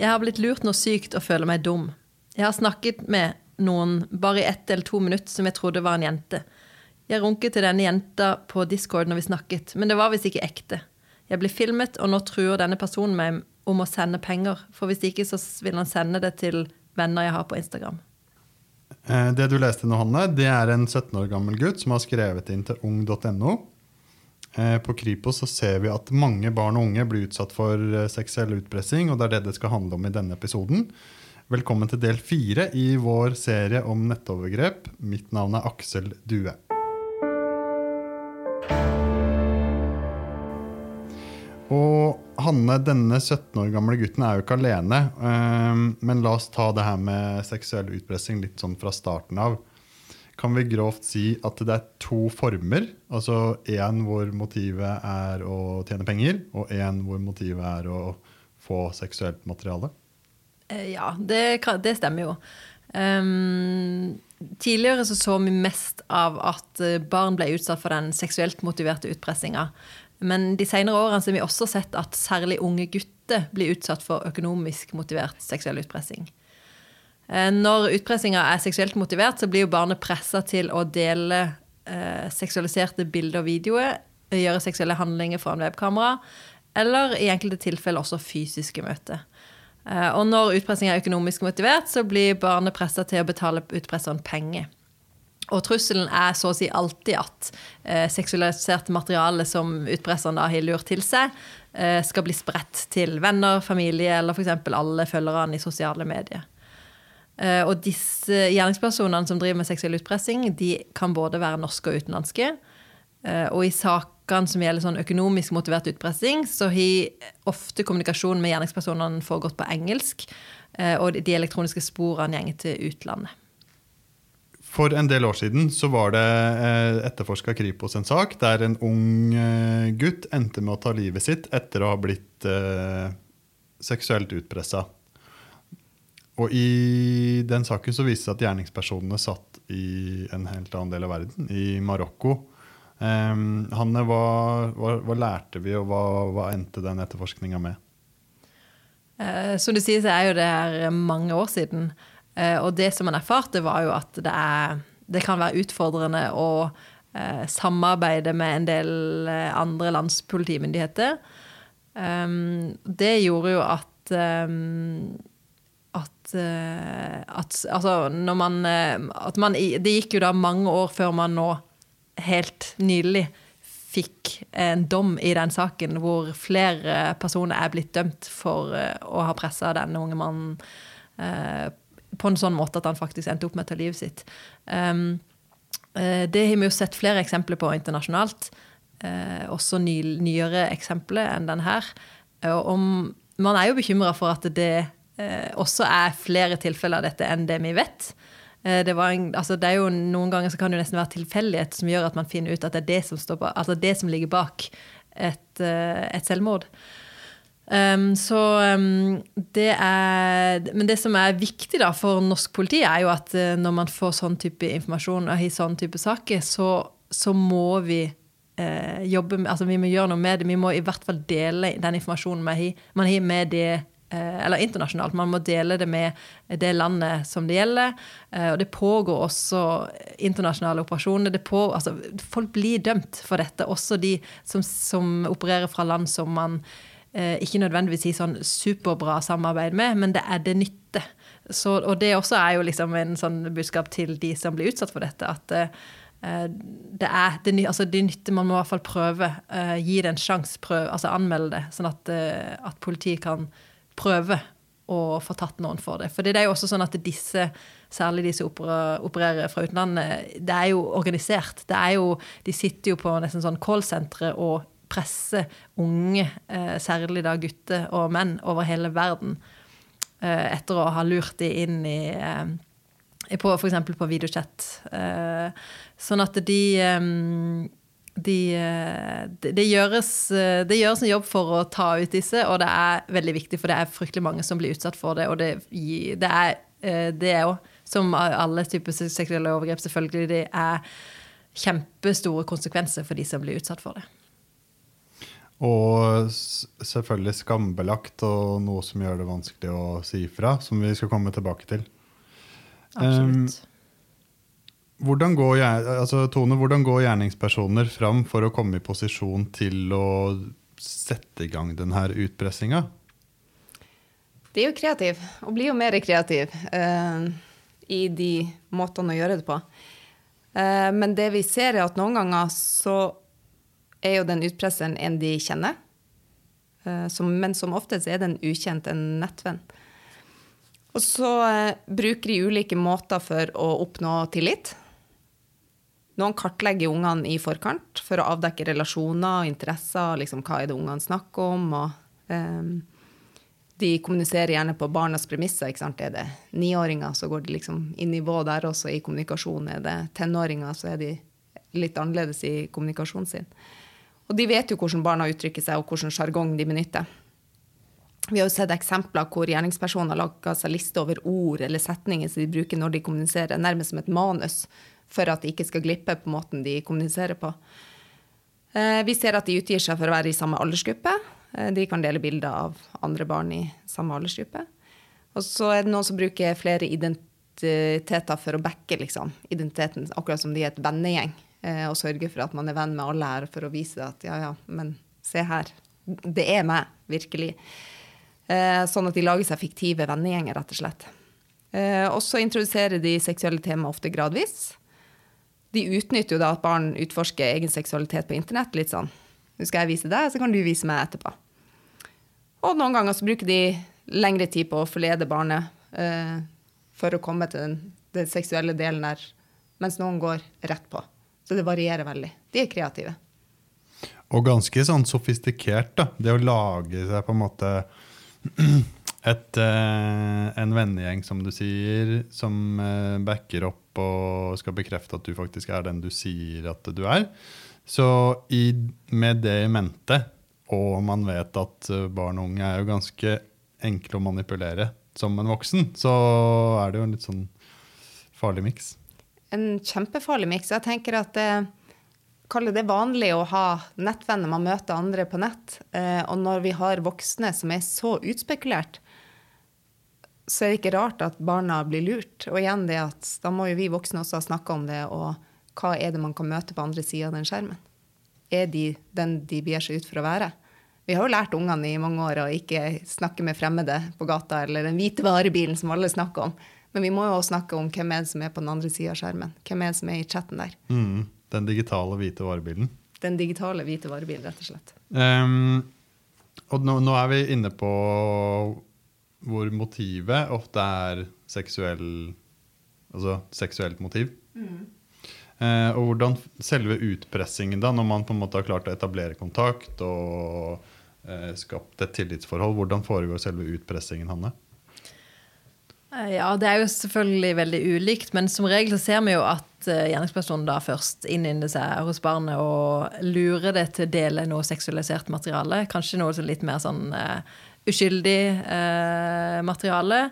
Jeg har blitt lurt noe sykt og føler meg dum. Jeg har snakket med noen bare i ett eller to minutter som jeg trodde var en jente. Jeg runket til denne jenta på Discord når vi snakket, men det var visst ikke ekte. Jeg blir filmet, og nå truer denne personen meg om å sende penger, for hvis ikke så vil han sende det til venner jeg har på Instagram. Eh, det du leste nå, Hanne, det er en 17 år gammel gutt som har skrevet inn til ung.no. Eh, på Kripos så ser vi at mange barn og unge blir utsatt for eh, seksuell utpressing, og det er det det skal handle om i denne episoden. Velkommen til del fire i vår serie om nettovergrep. Mitt navn er Aksel Due. Og Hanne, denne 17 år gamle gutten er jo ikke alene. Men la oss ta det her med seksuell utpressing litt sånn fra starten av. Kan vi grovt si at det er to former? Altså én hvor motivet er å tjene penger, og én hvor motivet er å få seksuelt materiale? Ja, det, det stemmer jo. Um, tidligere så, så vi mest av at barn ble utsatt for den seksuelt motiverte utpressinga. Men de senere årene har vi også sett at særlig unge gutter blir utsatt for økonomisk motivert seksuell utpressing. Eh, når utpressinga er seksuelt motivert, så blir jo barnet pressa til å dele eh, seksualiserte bilder og videoer, gjøre seksuelle handlinger foran webkamera, eller i enkelte tilfeller også fysiske møter. Eh, og når utpressinga er økonomisk motivert, så blir barnet pressa til å betale utpresseren penger. Og trusselen er så å si alltid at eh, seksualisert materiale som utpresseren da har lurt til seg, eh, skal bli spredt til venner, familie eller f.eks. alle følgerne i sosiale medier. Eh, og disse gjerningspersonene som driver med seksuell utpressing, de kan både være norske og utenlandske. Eh, og i sakene som gjelder sånn økonomisk motivert utpressing, så har ofte kommunikasjonen med gjerningspersonene foregått på engelsk, eh, og de elektroniske sporene går til utlandet. For en del år siden så var det etterforska Kripos en sak der en ung gutt endte med å ta livet sitt etter å ha blitt seksuelt utpressa. Og i den saken så viste det seg at gjerningspersonene satt i en helt annen del av verden, i Marokko. Um, Hanne, hva, hva, hva, lærte vi, og hva, hva endte den etterforskninga med? Uh, som du sier, så er jo det her mange år siden. Eh, og det som man erfarte, var jo at det, er, det kan være utfordrende å eh, samarbeide med en del eh, andre lands politimyndigheter. Um, det gjorde jo at um, at, at, altså når man, at man Det gikk jo da mange år før man nå helt nylig fikk en dom i den saken hvor flere personer er blitt dømt for å ha pressa denne unge mannen på en sånn måte at han faktisk endte opp med å ta livet sitt. Um, det har vi jo sett flere eksempler på internasjonalt. Eh, også ny, nyere eksempler enn den her. Og man er jo bekymra for at det også er flere tilfeller av dette enn det vi vet. Det, en, altså det, er jo Noen ganger så kan det nesten være tilfeldighet som gjør at man finner ut at det er det som, på, altså det som ligger bak et, et selvmord. Um, så um, det er Men det som er viktig da for norsk politi, er jo at når man får sånn type informasjon og i sånn type saker, så, så må vi uh, jobbe med Altså vi må gjøre noe med det. Vi må i hvert fall dele den informasjonen man har med det eller internasjonalt. Man må dele det med det landet som det gjelder. Og det pågår også internasjonale operasjoner. På, altså, folk blir dømt for dette, også de som, som opererer fra land som man eh, ikke nødvendigvis i sånn superbra samarbeid med, men det er det nytte. Så, og det også er jo liksom en sånn budskap til de som blir utsatt for dette, at eh, det er det, altså det nytte, man må i hvert fall prøve. Eh, gi det en sjanse, altså anmelde det, sånn at, eh, at, politiet kan prøve å få tatt noen for det. For det er jo også sånn at disse, særlig de som opererer fra utlandet, det er jo organisert. Det er jo, de sitter jo på nesten sånn callsentre og presser unge, eh, særlig da gutter og menn, over hele verden eh, etter å ha lurt de inn i eh, på, F.eks. på videochat. Sånn at de de, det, det, gjøres, det, gjøres, en jobb for å ta ut disse, og det er veldig viktig, for det er fryktelig mange som blir utsatt for det. Og det, det er det òg, som alle typer seksuelle overgrep, selvfølgelig, det er kjempestore konsekvenser for de som blir utsatt for det. Og selvfølgelig skambelagt og noe som gjør det vanskelig å si fra, som vi skal komme tilbake til. Absolutt. Um, hvordan går, altså, Tone, hvordan går gjerningspersoner fram for å komme i posisjon til å sette i gang denne utpressinga? De er jo kreative, og blir jo mer kreative uh, i de måtene å gjøre det på. Uh, men det vi ser, er at noen ganger så er jo den utpresseren en de kjenner. Uh, som, men som oftest er det en ukjent, en nettvenn. Og så bruker de ulike måter for å oppnå tillit. Noen kartlegger ungene i forkant for å avdekke relasjoner og interesser. Liksom, hva er det ungene snakker om? Og, um, de kommuniserer gjerne på barnas premisser. ikke sant? Er det niåringer, så går de liksom i nivå der også i kommunikasjon. Er det tenåringer, så er de litt annerledes i kommunikasjonen sin. Og de vet jo hvordan barna uttrykker seg, og hvordan sjargong de benytter. Vi har jo sett eksempler hvor gjerningspersoner lager seg liste over ord eller setninger som de bruker når de kommuniserer, nærmest som et manus for at de ikke skal glippe på måten de kommuniserer på. Eh, vi ser at de utgir seg for å være i samme aldersgruppe. Eh, de kan dele bilder av andre barn i samme aldersgruppe. Og så er det noen som bruker flere identiteter for å backe liksom, identiteten, akkurat som de er et vennegjeng. Eh, og sørge for at man er venn med alle her, for å vise at ja, ja, men se her. Det er meg, virkelig. Sånn at de lager seg fiktive vennegjenger, rett og slett. Og så introduserer de seksuelle tema ofte gradvis de utnytter jo da at barn utforsker egen seksualitet på internett. litt sånn. Nå skal jeg vise deg, så kan du vise meg etterpå. Og noen ganger så bruker de lengre tid på å forlede barnet eh, for å komme til den, den, seksuelle delen der, mens noen går rett på. Så det varierer veldig. De er kreative. Og ganske sånn sofistikert, da. Det å lage seg på en måte et, eh, en vennegjeng, som du sier, som eh, backer opp og skal bekrefte at du faktisk er den du sier at du er. Så i, med det i mente, og man vet at eh, barn og unge er jo ganske enkle å manipulere som en voksen, så er det jo en litt sånn farlig miks. En kjempefarlig miks. Jeg tenker at det, kaller det vanlig å ha nettvenner, man møter andre på nett. Og når vi har voksne som er så utspekulert, så er det ikke rart at barna blir lurt. Og igjen det at da må jo vi voksne også ha snakka om det, og hva er det man kan møte på andre sida av den skjermen? Er de den de begir seg ut for å være? Vi har jo lært ungene i mange år å ikke snakke med fremmede på gata, eller den hvite varebilen som alle snakker om. Men vi må jo også snakke om hvem er det som er på den andre sida av skjermen. Hvem er det som er i chatten der? Mm, den digitale hvite varebilen? Den digitale hvite varebilen, rett og slett. Um, og nå, nå, er vi inne på hvor motivet ofte er seksuell, altså seksuelt motiv. Mm. Eh, og hvordan selve utpressingen, da, når man på en måte har klart å etablere kontakt og eh, skapt et tillitsforhold, hvordan foregår selve utpressingen, Hanne? Eh, ja, det er jo selvfølgelig veldig ulikt, men som regel så ser vi jo at uh, gjerningspersonen da først innynder seg hos barnet og lurer det til å dele noe seksualisert materiale. Kanskje noe litt mer sånn uh, uskyldig eh, materiale.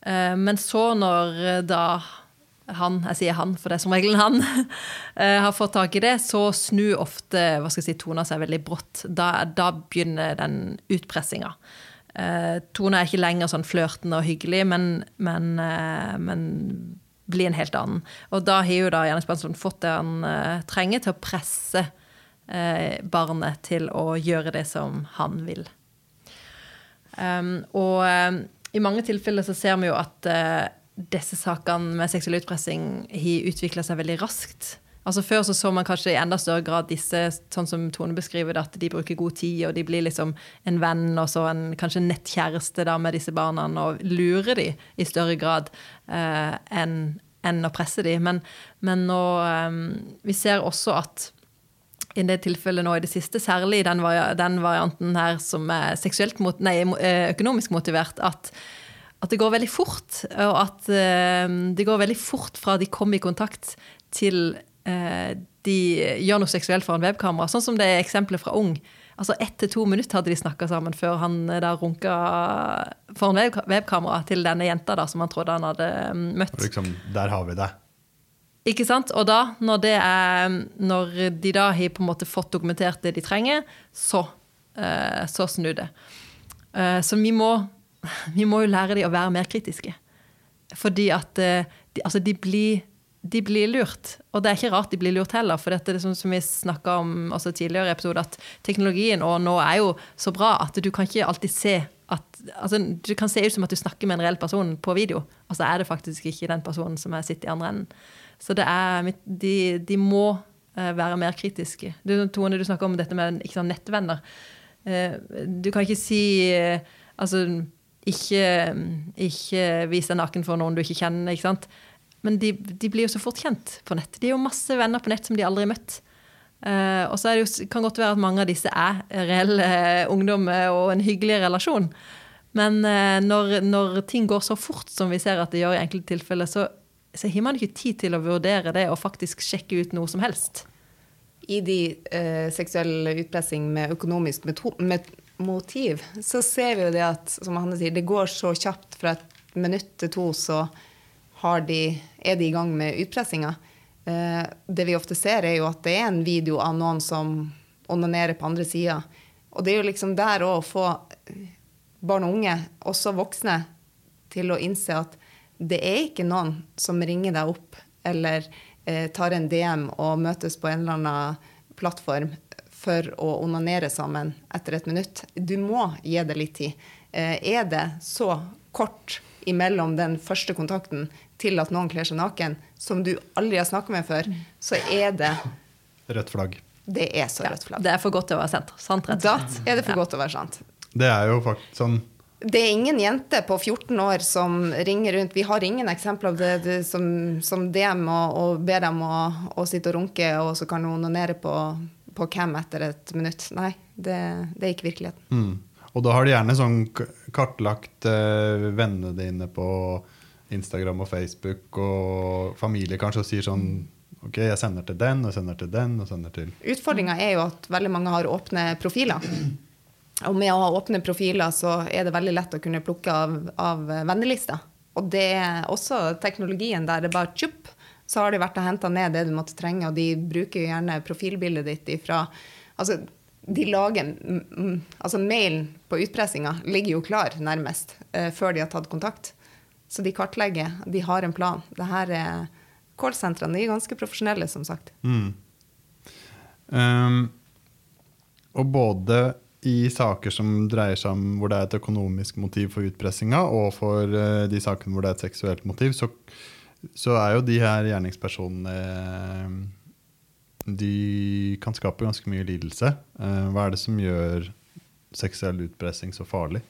Eh, men så, når eh, da han, jeg sier han, for det er som regel han, eh, har fått tak i det, så snur ofte hva skal jeg si, tona seg veldig brått. Da, da begynner den utpressinga. Eh, tona er ikke lenger sånn flørtende og hyggelig, men, men, eh, men blir en helt annen. Og da har jo da gjerningspersonen fått det han eh, trenger til å presse barnet til å gjøre det som han vil. Um, og um, i mange tilfeller så ser vi jo at uh, disse sakene med seksuell utpressing har utvikla seg veldig raskt. Altså Før så, så man kanskje i enda større grad disse, sånn som Tone beskriver det, at de bruker god tid, og de blir liksom en venn og så en kanskje nettkjæreste da med disse barna, og lurer de i større grad uh, enn en å presse de. Men, men nå um, Vi ser også at i det tilfellet nå i det siste, særlig den, den varianten her som er mot, nei, eh, økonomisk motivert, at, at, det går veldig fort. Og at uh, det går veldig fort fra de kommer i kontakt, til uh, de gjør noe seksuelt foran webkamera. Sånn som det er eksempelet fra Ung. Altså Ett til to minutter hadde de snakka sammen før han da runka foran webkamera til denne jenta da, som han trodde han hadde møtt. Liksom, der har vi det. Ikke sant? Og da, når, er, når de da har på en måte fått dokumentert det de trenger, så eh, så snur det. Eh, så vi må, vi må jo lære dem å være mer kritiske. Fordi at eh, de, altså de, blir, de blir lurt. Og det er ikke rart de blir lurt heller, for dette er det som, som vi snakka om også tidligere i episode, at teknologien og nå er jo så bra at du kan ikke alltid se at altså, Du kan se ut som at du snakker med en reell person på video, og så er det faktisk ikke den personen som er sitter i andre enden. Så det er, de, de må eh, være mer kritiske. Du, Tone, du snakker om dette med sånn nettvenner. Eh, du kan ikke si eh, Altså, ikke, ikke vis deg naken for noen du ikke kjenner. ikke sant? Men de, de, blir jo så fort kjent på nett. De er jo masse venner på nett som de aldri har møtt. Uh, og så er det kan godt være at mange av disse er reelle uh, ungdom og en hyggelig relasjon. Men uh, når, når, ting går så fort som vi ser at det gjør i enkelte tilfeller, så, så har man ikke tid til å vurdere det og faktisk sjekke ut noe som helst i de eh, seksuelle utpressing med økonomisk med motiv, så ser vi jo det at som Hanne sier, det går så kjapt fra et minutt til to, så de, er de i gang med utpressinga. Eh, det vi ofte ser, er jo at det er en video av noen som onanerer på andre sida. Og det er jo liksom der å få barn og unge, også voksne, til å innse at det er ikke noen som ringer deg opp eller eh, tar en DM og møtes på en eller annen plattform for å onanere sammen etter et minutt. Du må gi det litt tid. Eh, er det så kort imellom den første kontakten til at noen kler seg naken, som du aldri har snakka med før, så er det Rødt flagg. Det er så rødt flagg. Ja, det er for godt til å være sant. sant rett. Da er det for ja. godt til å være sant. Det er jo faktisk sånn det er ingen jente på 14 år som ringer rundt. Vi har ingen eksempler av det, det som, som DM og, og ber dem å, å, sitte og runke, og så kan hun onanere på, på cam etter et minutt. Nei, det, det er ikke virkeligheten. Mm. Og da har de gjerne sånn kartlagt eh, vennene dine på Instagram og Facebook og familie kanskje og sier sånn Ok, jeg sender til den, og sender til den, og sender til Utfordringa er jo at veldig mange har åpne profiler. Og med å ha åpne profiler så er det veldig lett å kunne plukke av, av vennelister. Og det er også teknologien der det bare tjupp, så har de vært og henta ned det du måtte trenge, og de bruker jo gjerne profilbildet ditt ifra Altså, de lager Altså, mailen på utpressinga ligger jo klar, nærmest, uh, før de har tatt kontakt. Så de kartlegger, de har en plan. Det her er Callsentrene er ganske profesjonelle, som sagt. Mm. Um, og både i saker som dreier seg om hvor det er et økonomisk motiv for utpressinga, og for uh, de sakene hvor det er et seksuelt motiv, så, så er jo de her gjerningspersonene uh, De kan skape ganske mye lidelse. Uh, hva er det som gjør seksuell utpressing så farlig?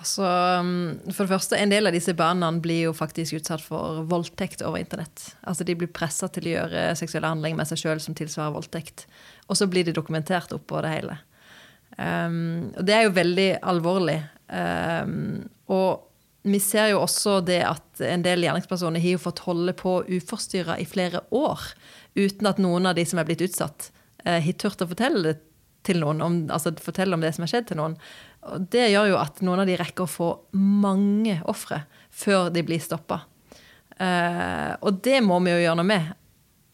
Altså, mm, for det første, En del av disse barna blir jo faktisk utsatt for voldtekt over internett. Altså, De blir pressa til å gjøre seksuelle handlinger med seg sjøl som tilsvarer voldtekt. Og så blir det dokumentert oppå det hele. Um, og det er jo veldig alvorlig. Um, og vi ser jo også det at en del gjerningspersoner har jo fått holde på uforstyrra i flere år uten at noen av de som er blitt utsatt, uh, har turt å fortelle det til noen, om, altså fortelle om det som har skjedd til noen. Og det gjør jo at noen av de rekker å få mange ofre før de blir stoppa. Uh, og det må vi jo gjøre noe med.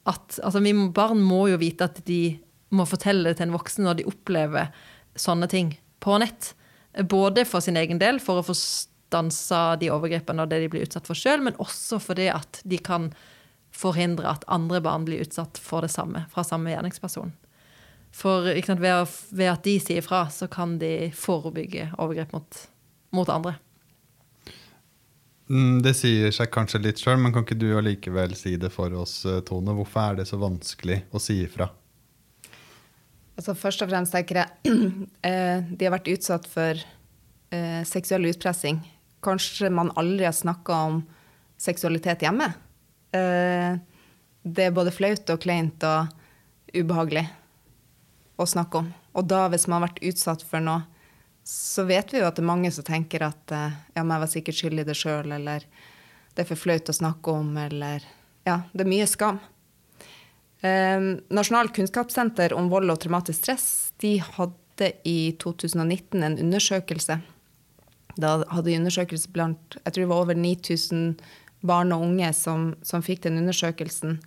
At, altså, vi, barn må jo vite at de må fortelle det til en voksen når de opplever sånne ting på nett. Både for sin egen del, for å få stansa de overgrepene og det de blir utsatt for sjøl, men også fordi at de kan forhindre at andre barn blir utsatt for det samme fra samme gjerningsperson. For sant, ved, ved, at de sier fra, så kan de forebygge overgrep mot, mot andre. Mm, det sier seg kanskje litt sjøl, men kan ikke du allikevel si det for oss, Tone? Hvorfor er det så vanskelig å si ifra? Altså først og fremst tenker jeg eh, de har vært utsatt for eh, seksuell utpressing. Kanskje man aldri har snakka om seksualitet hjemme. Eh, det er både flaut og kleint og ubehagelig å snakke om. Og da, hvis man har vært utsatt for noe, så vet vi jo at det er mange som tenker at ja, men jeg var sikkert skyld i det sjøl, eller det er for flaut å snakke om, eller Ja, det er mye skam. Eh, Nasjonalt kunnskapssenter om vold og traumatisk stress de hadde i 2019 en undersøkelse. Da hadde de undersøkelse blant jeg tror det var over 9000 barn og unge som, som fikk den undersøkelsen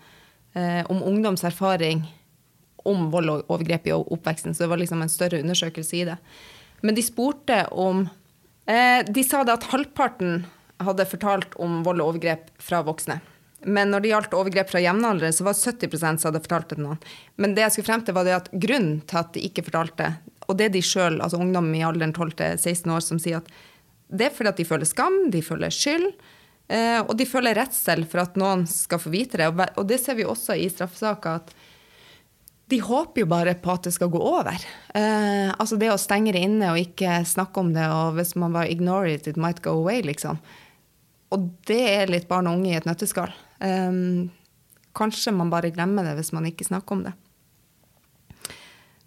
eh, om ungdoms erfaring om vold og overgrep i oppveksten, så det var liksom en større undersøkelse i det. Men de spurte om eh, De sa det at halvparten hadde fortalt om vold og overgrep fra voksne. Men når det gjaldt overgrep fra jevnaldrende, så var det 70 som hadde fortalt det til noen. Men det jeg skulle frem til, var det at grunnen til at de ikke fortalte, og det er de sjøl, altså ungdom i alderen 12-16 år, som sier at det er fordi at de føler skam, de føler skyld, eh, og de føler redsel for at noen skal få vite det. Og det ser vi også i straffesaker, at de håper jo bare på at det skal gå over. Eh, altså det å stenge det inne og ikke snakke om det, og hvis man bare ignore it, it might go away, liksom. Og det er litt barn og unge i et nøtteskall. Um, kanskje man bare glemmer det hvis man ikke snakker om det.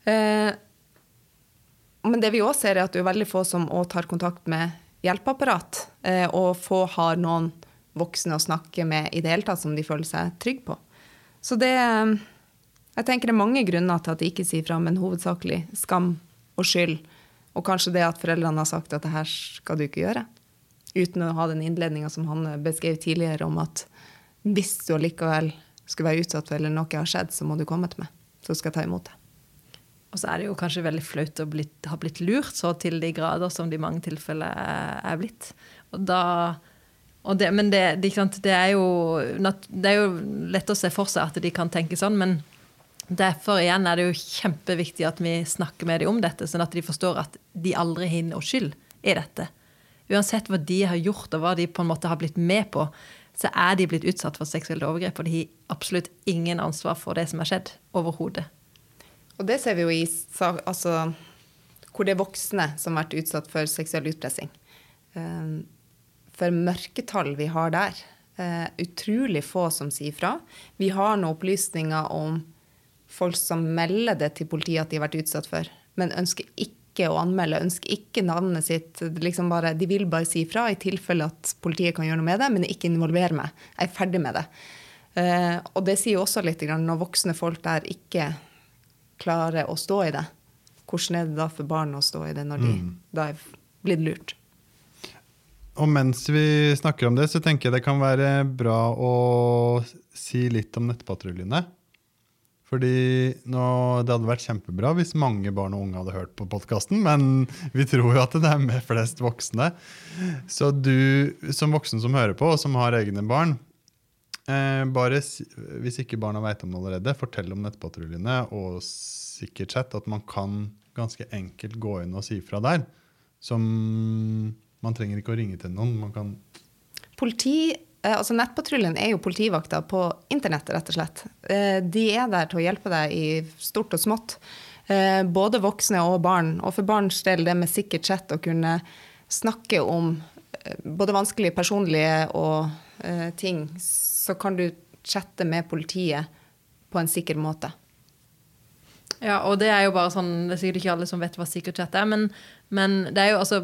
Uh, men det vi òg ser, er at det er veldig få som tar kontakt med hjelpeapparat. Uh, og få har noen voksne å snakke med i det hele tatt som de føler seg trygge på. Så det um, Jeg tenker det er mange grunner til at de ikke sier fra, men hovedsakelig skam og skyld. Og kanskje det at foreldrene har sagt at det her skal du ikke gjøre. Uten å ha den innledninga som han beskrev tidligere om at hvis du allikevel skulle være utsatt for eller noe har skjedd, så må du komme til meg. Så skal jeg ta imot det. Og så er det jo kanskje veldig flaut å blitt, ha blitt lurt så til de grader som det i mange tilfeller er blitt. Og da, og det, men det, det, det, er jo, det er jo lett å se for seg at de kan tenke sånn, men derfor igjen er det jo kjempeviktig at vi snakker med dem om dette, sånn at de forstår at de aldri har noe skyld i dette. Uansett hva de har gjort, og hva de på en måte har blitt med på, så er de blitt utsatt for seksuelle overgrep, og de har absolutt ingen ansvar for det som har skjedd, overhodet. Og det ser vi jo i altså, hvor det er voksne som har vært utsatt for seksuell utpressing. Ehm, for mørketall vi har der. Eh, utrolig få som sier fra. Vi har noen opplysninger om folk som melder det til politiet at de har vært utsatt for, men ønsker ikke ikke å anmelde, ønsker ikke navnet sitt. Liksom bare, de vil bare si fra i tilfelle at politiet kan gjøre noe med det, men ikke involvere meg. Jeg er ferdig med det. Uh, og det sier jo også litt grann, når voksne folk der ikke klarer å stå i det. Hvordan er det da for barn å stå i det når de mm. da er blitt lurt? Og mens vi snakker om det, så tenker jeg det kan være bra å si litt om nettpatruljene. Fordi nå, Det hadde vært kjempebra hvis mange barn og unge hadde hørt på podkasten, men vi tror jo at det er med flest voksne. Så du som voksen som hører på, og som har egne barn, eh, bare hvis ikke barna veit om det allerede, fortell om nettpatruljene og sikkert sett at man kan ganske enkelt gå inn og si fra der. Som Man trenger ikke å ringe til noen. man kan Politi altså Nettpatruljen er jo politivakta på internett, rett og slett. Eh, de er der til å hjelpe deg i stort og smått. Eh, både voksne og barn. Og for barns del det med sikkert chat å kunne snakke om både vanskelige personlige og ting, så kan du chatte med politiet på en sikker måte. Ja, og det er jo bare sånn, det er sikkert ikke alle som vet hva sikker Chat er, men, men det er jo, altså,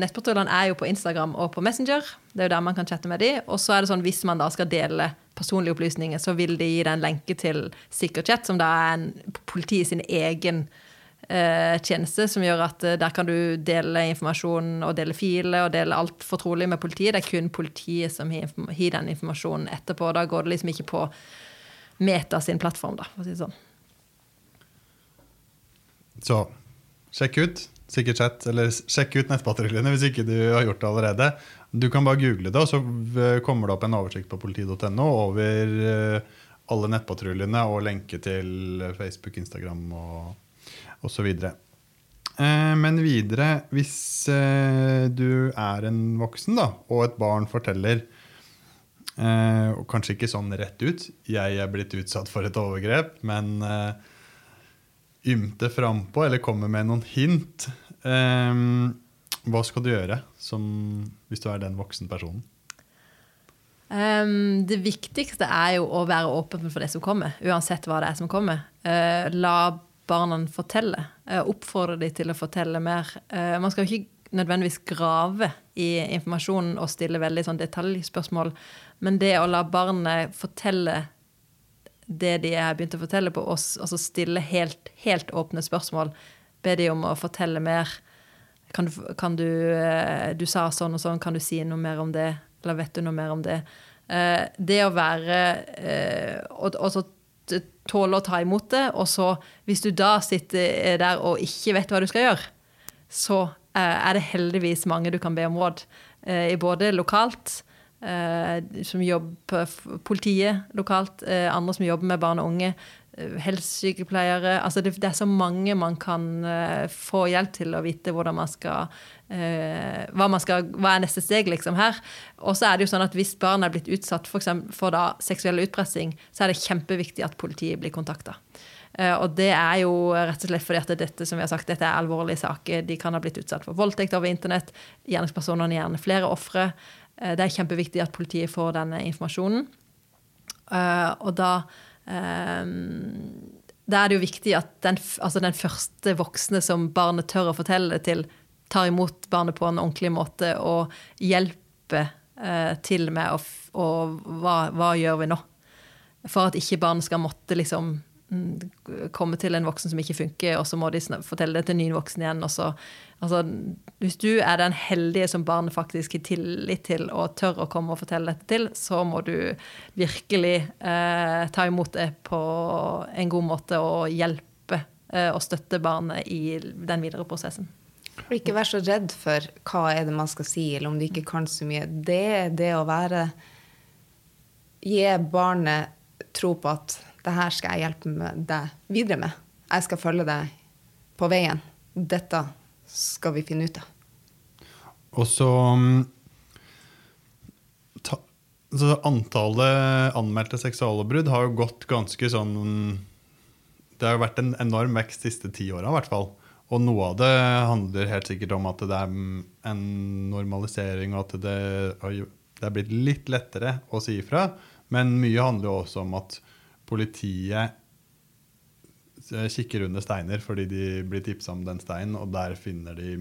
nettportalene er jo på Instagram og på Messenger. Det er jo der man kan chatte med dem. Og så er det sånn, hvis man da skal dele personlige opplysninger, så vil de gi deg en lenke til Sikker Chat, som da er en, politiet sin egen eh, tjeneste, som gjør at eh, der kan du dele informasjon og dele filer og dele alt fortrolig med politiet. Det er kun politiet som gir den informasjonen etterpå. Da går det liksom ikke på Meta sin plattform, da, for å si det sånn. Så sjekk ut sikkert sett, eller sjekk ut nettpatruljene hvis ikke du har gjort det allerede. Du kan bare google det, og så kommer det opp en oversikt på politi.no over eh, alle nettpatruljene og lenke til Facebook, Instagram og osv. Eh, men videre, hvis eh, du er en voksen da, og et barn forteller og Kanskje ikke sånn rett ut 'jeg er blitt utsatt for et overgrep', men ymte frampå eller kommer med noen hint. Um, hva skal du gjøre som, hvis du er den voksen personen? Um, det viktigste er jo å være åpen for det som kommer, uansett hva det er som kommer. Uh, la barna fortelle. Uh, oppfordre dem til å fortelle mer. Uh, man skal jo ikke nødvendigvis grave i informasjonen og stille veldig sånn detaljspørsmål, men det å la barnet fortelle det de har begynt å fortelle på oss, altså stille helt, helt åpne spørsmål. Be de om å fortelle mer. Kan kan du, eh, du sa sånn og sånn, kan du si noe mer om det? Eller vet du noe mer om det? Eh, det å være eh, Og, så tåle å ta imot det. Og så, hvis du da sitter der og ikke vet hva du skal gjøre, så er det heldigvis mange du kan be om råd. Både lokalt, som jobber på politiet lokalt, eh, andre som jobber med barn og unge, eh, helsesykepleiere altså det, det er så mange man kan eh, få hjelp til å vite hvordan man skal eh, hva, man skal, hva er neste steg liksom her. Og så er det jo sånn at hvis barn er blitt utsatt for, for da, seksuell utpressing, så er det kjempeviktig at politiet blir kontakta. og det er jo rett og slett fordi at dette som vi har sagt, dette er alvorlige saker. De kan ha blitt utsatt for voldtekt over internett. Gjerningspersonene er gjerne flere ofre. Eh, det er kjempeviktig at politiet får denne informasjonen. Eh, og da eh, Da er det jo viktig at den, altså den første voksne som barnet tør å fortelle det til, tar imot barnet på en ordentlig måte og hjelper til med å, og hva, hva gjør vi nå? For at ikke barnet skal måtte liksom komme til en voksen som ikke funker, og så må de fortelle det til en ny voksen igjen. Og så, altså, hvis du er den heldige som barnet faktisk har tillit til og tør å komme og fortelle dette til, så må du virkelig eh, ta imot det på en god måte og hjelpe eh, og støtte barnet i den videre prosessen. Og ikke vær så redd for hva er det man skal si, eller om du ikke kan så mye. Det er det å være Gi barnet tro på at det her skal jeg hjelpe deg videre med. Jeg skal følge deg på veien. Dette skal vi finne ut av. Og så mm, ta, så Antallet anmeldte seksuallovbrudd har jo gått ganske sånn Det har jo vært en enorm vekst de siste ti åra, i hvert fall. Og noe av det handler helt sikkert om at det er en normalisering, og at det, det er blitt litt lettere å si ifra. Men mye handler jo også om at politiet eh, kikker under steiner fordi de blir tipsa om den steinen, og der finner de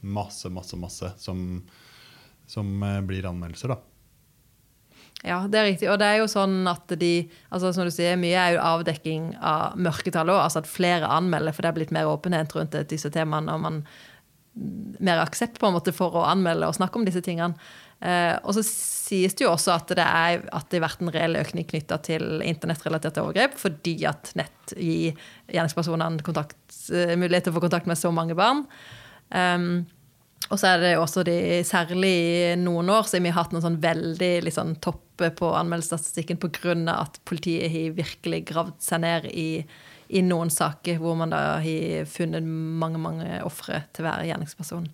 masse, masse, masse som, som eh, blir anmeldelser, da. Ja, det er riktig. Og det er jo sånn at de altså Som du sier, mye er jo avdekking av mørketall òg. Altså at flere anmelder, for det er blitt mer åpenhet rundt disse temaene. Og man mer aksept på en måte for å anmelde og snakke om disse tingene. Eh, og så sies det jo også at det, er, at det har vært en reell økning knytta til internettrelaterte overgrep, fordi at nett gir gjerningspersonene eh, mulighet til å få kontakt med så mange barn. Um, og så er det også de, særlig i noen år så har vi hatt noen sånn veldig liksom, toppe på anmeldelsesstatistikken pga. at politiet har virkelig gravd seg ned i, i noen saker hvor man da har funnet mange mange ofre til hver gjerningsperson.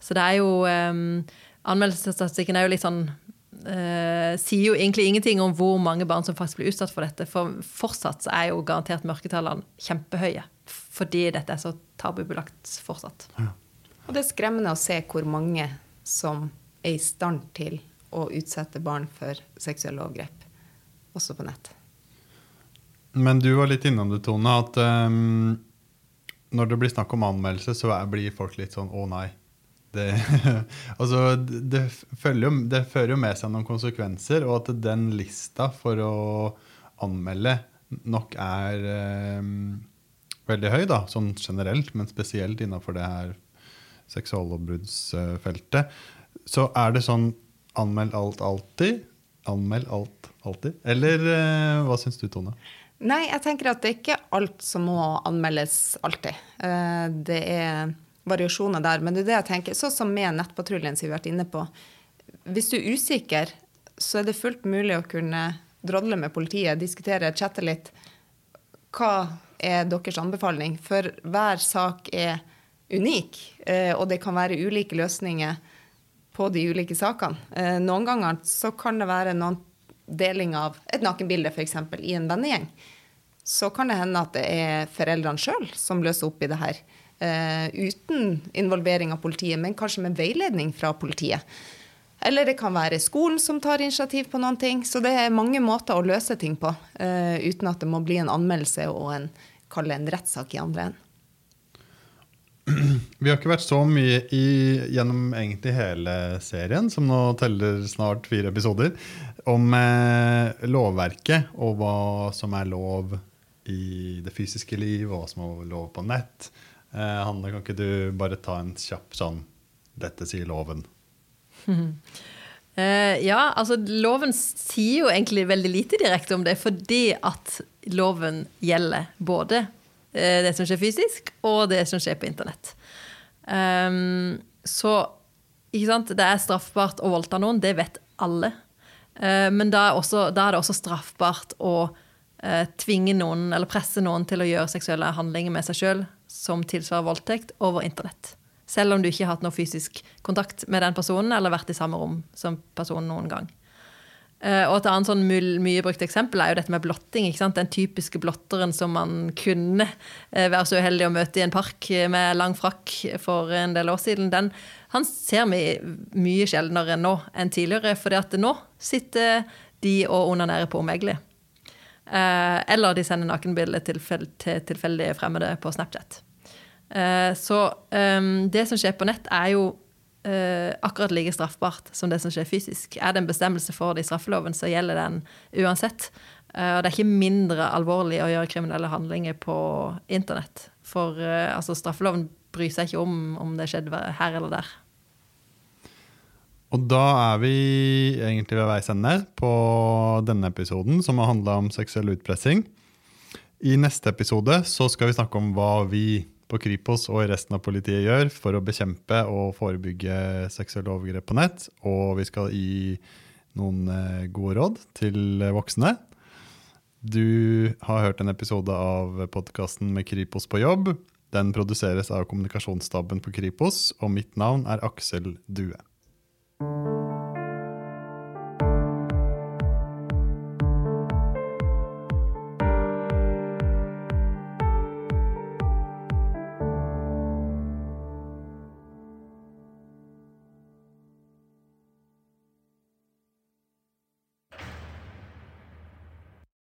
Så det er jo um, Anmeldelsesstatistikken er jo litt sånn eh, Sier jo egentlig ingenting om hvor mange barn som faktisk blir utsatt for dette. For fortsatt er jo garantert mørketallene kjempehøye. Fordi dette er så tabubelagt fortsatt. Og det er skremmende å se hvor mange som er i stand til å utsette barn for seksuelle overgrep, også på nett. Men du var litt innom det, Tone, at um, når det blir snakk om anmeldelse, så blir folk litt sånn 'å nei'. Det, altså, det, jo, det fører jo med seg noen konsekvenser, og at den lista for å anmelde nok er eh, veldig høy, da, sånn generelt, men spesielt innenfor det her seksuallovbruddsfeltet. Så er det sånn anmeld alt alltid? Anmeld alt alltid? Eller eh, hva syns du, Tone? Nei, jeg tenker at det er ikke alt som må anmeldes alltid. Eh, Det er variasjoner der. Men det er det jeg tenker, sånn som med Nettpatruljen som vi har vært inne på. Hvis du er usikker, så er det fullt mulig å kunne drodle med politiet, diskutere, chatte litt. Hva er deres anbefaling? For hver sak er unik, eh, og det kan være ulike løsninger på de ulike sakene. Eh, Noen ganger så kan det være noen deling av et nakenbilde f.eks. i en vennegjeng. Så kan det hende at det er foreldrene sjøl som løser opp i det her. Eh, uten involvering av politiet, men kanskje med veiledning fra politiet. Eller det kan være skolen som tar initiativ på noen ting. Så det er mange måter å løse ting på, eh, uten at det må bli en anmeldelse og en, en rettssak i andre enden. Vi har ikke vært så mye i, gjennom egentlig hele serien, som nå teller snart fire episoder, om eh, lovverket og hva som er lov i det fysiske liv, og hva som er lov på nett. Eh, Hanne, kan ikke du bare ta en kjapp sånn 'Dette sier loven'? Eh, ja, altså loven sier jo egentlig veldig lite direkte om det, fordi at loven gjelder både eh, det som skjer fysisk, og det som skjer på internett. Um, så ikke sant, det er straffbart å voldta noen, det vet alle. Uh, men da er, også, da er, det også straffbart å uh, tvinge noen eller presse noen til å gjøre seksuelle handlinger med seg sjøl som tilsvarer voldtekt, over internett. Selv om du ikke har hatt noe fysisk kontakt med den personen eller vært i samme rom som personen noen gang. Uh, og et annet sånn mye brukt eksempel er jo dette med blotting. Den typiske blotteren som man kunne uh, være så uheldig å møte i en park med lang frakk for en del år siden. Den, han ser vi mye sjeldnere nå enn tidligere, at nå sitter de og onanerer på omegelig. Uh, eller de sender nakenbilder til, til tilfeldige fremmede på Snapchat. Eh, så ehm, det som skjer på nett, er jo eh, akkurat like straffbart som det som skjer fysisk. Er det en bestemmelse for det i straffeloven, så gjelder den uansett. Eh, og det er ikke mindre alvorlig å gjøre kriminelle handlinger på internett. For altså, straffeloven bryr seg ikke om om det skjedde her eller der. Og da er vi egentlig ved veis ende på denne episoden, som har handla om seksuell utpressing. I neste episode så skal vi snakke om hva vi på Kripos og resten av politiet gjør for å bekjempe og forebygge seksuelle overgrep på nett. Og vi skal gi noen eh, gode råd til voksne. Du har hørt en episode av podkasten med Kripos på jobb. Den produseres av kommunikasjonsstaben på Kripos, og mitt navn er Aksel Due. Thank you.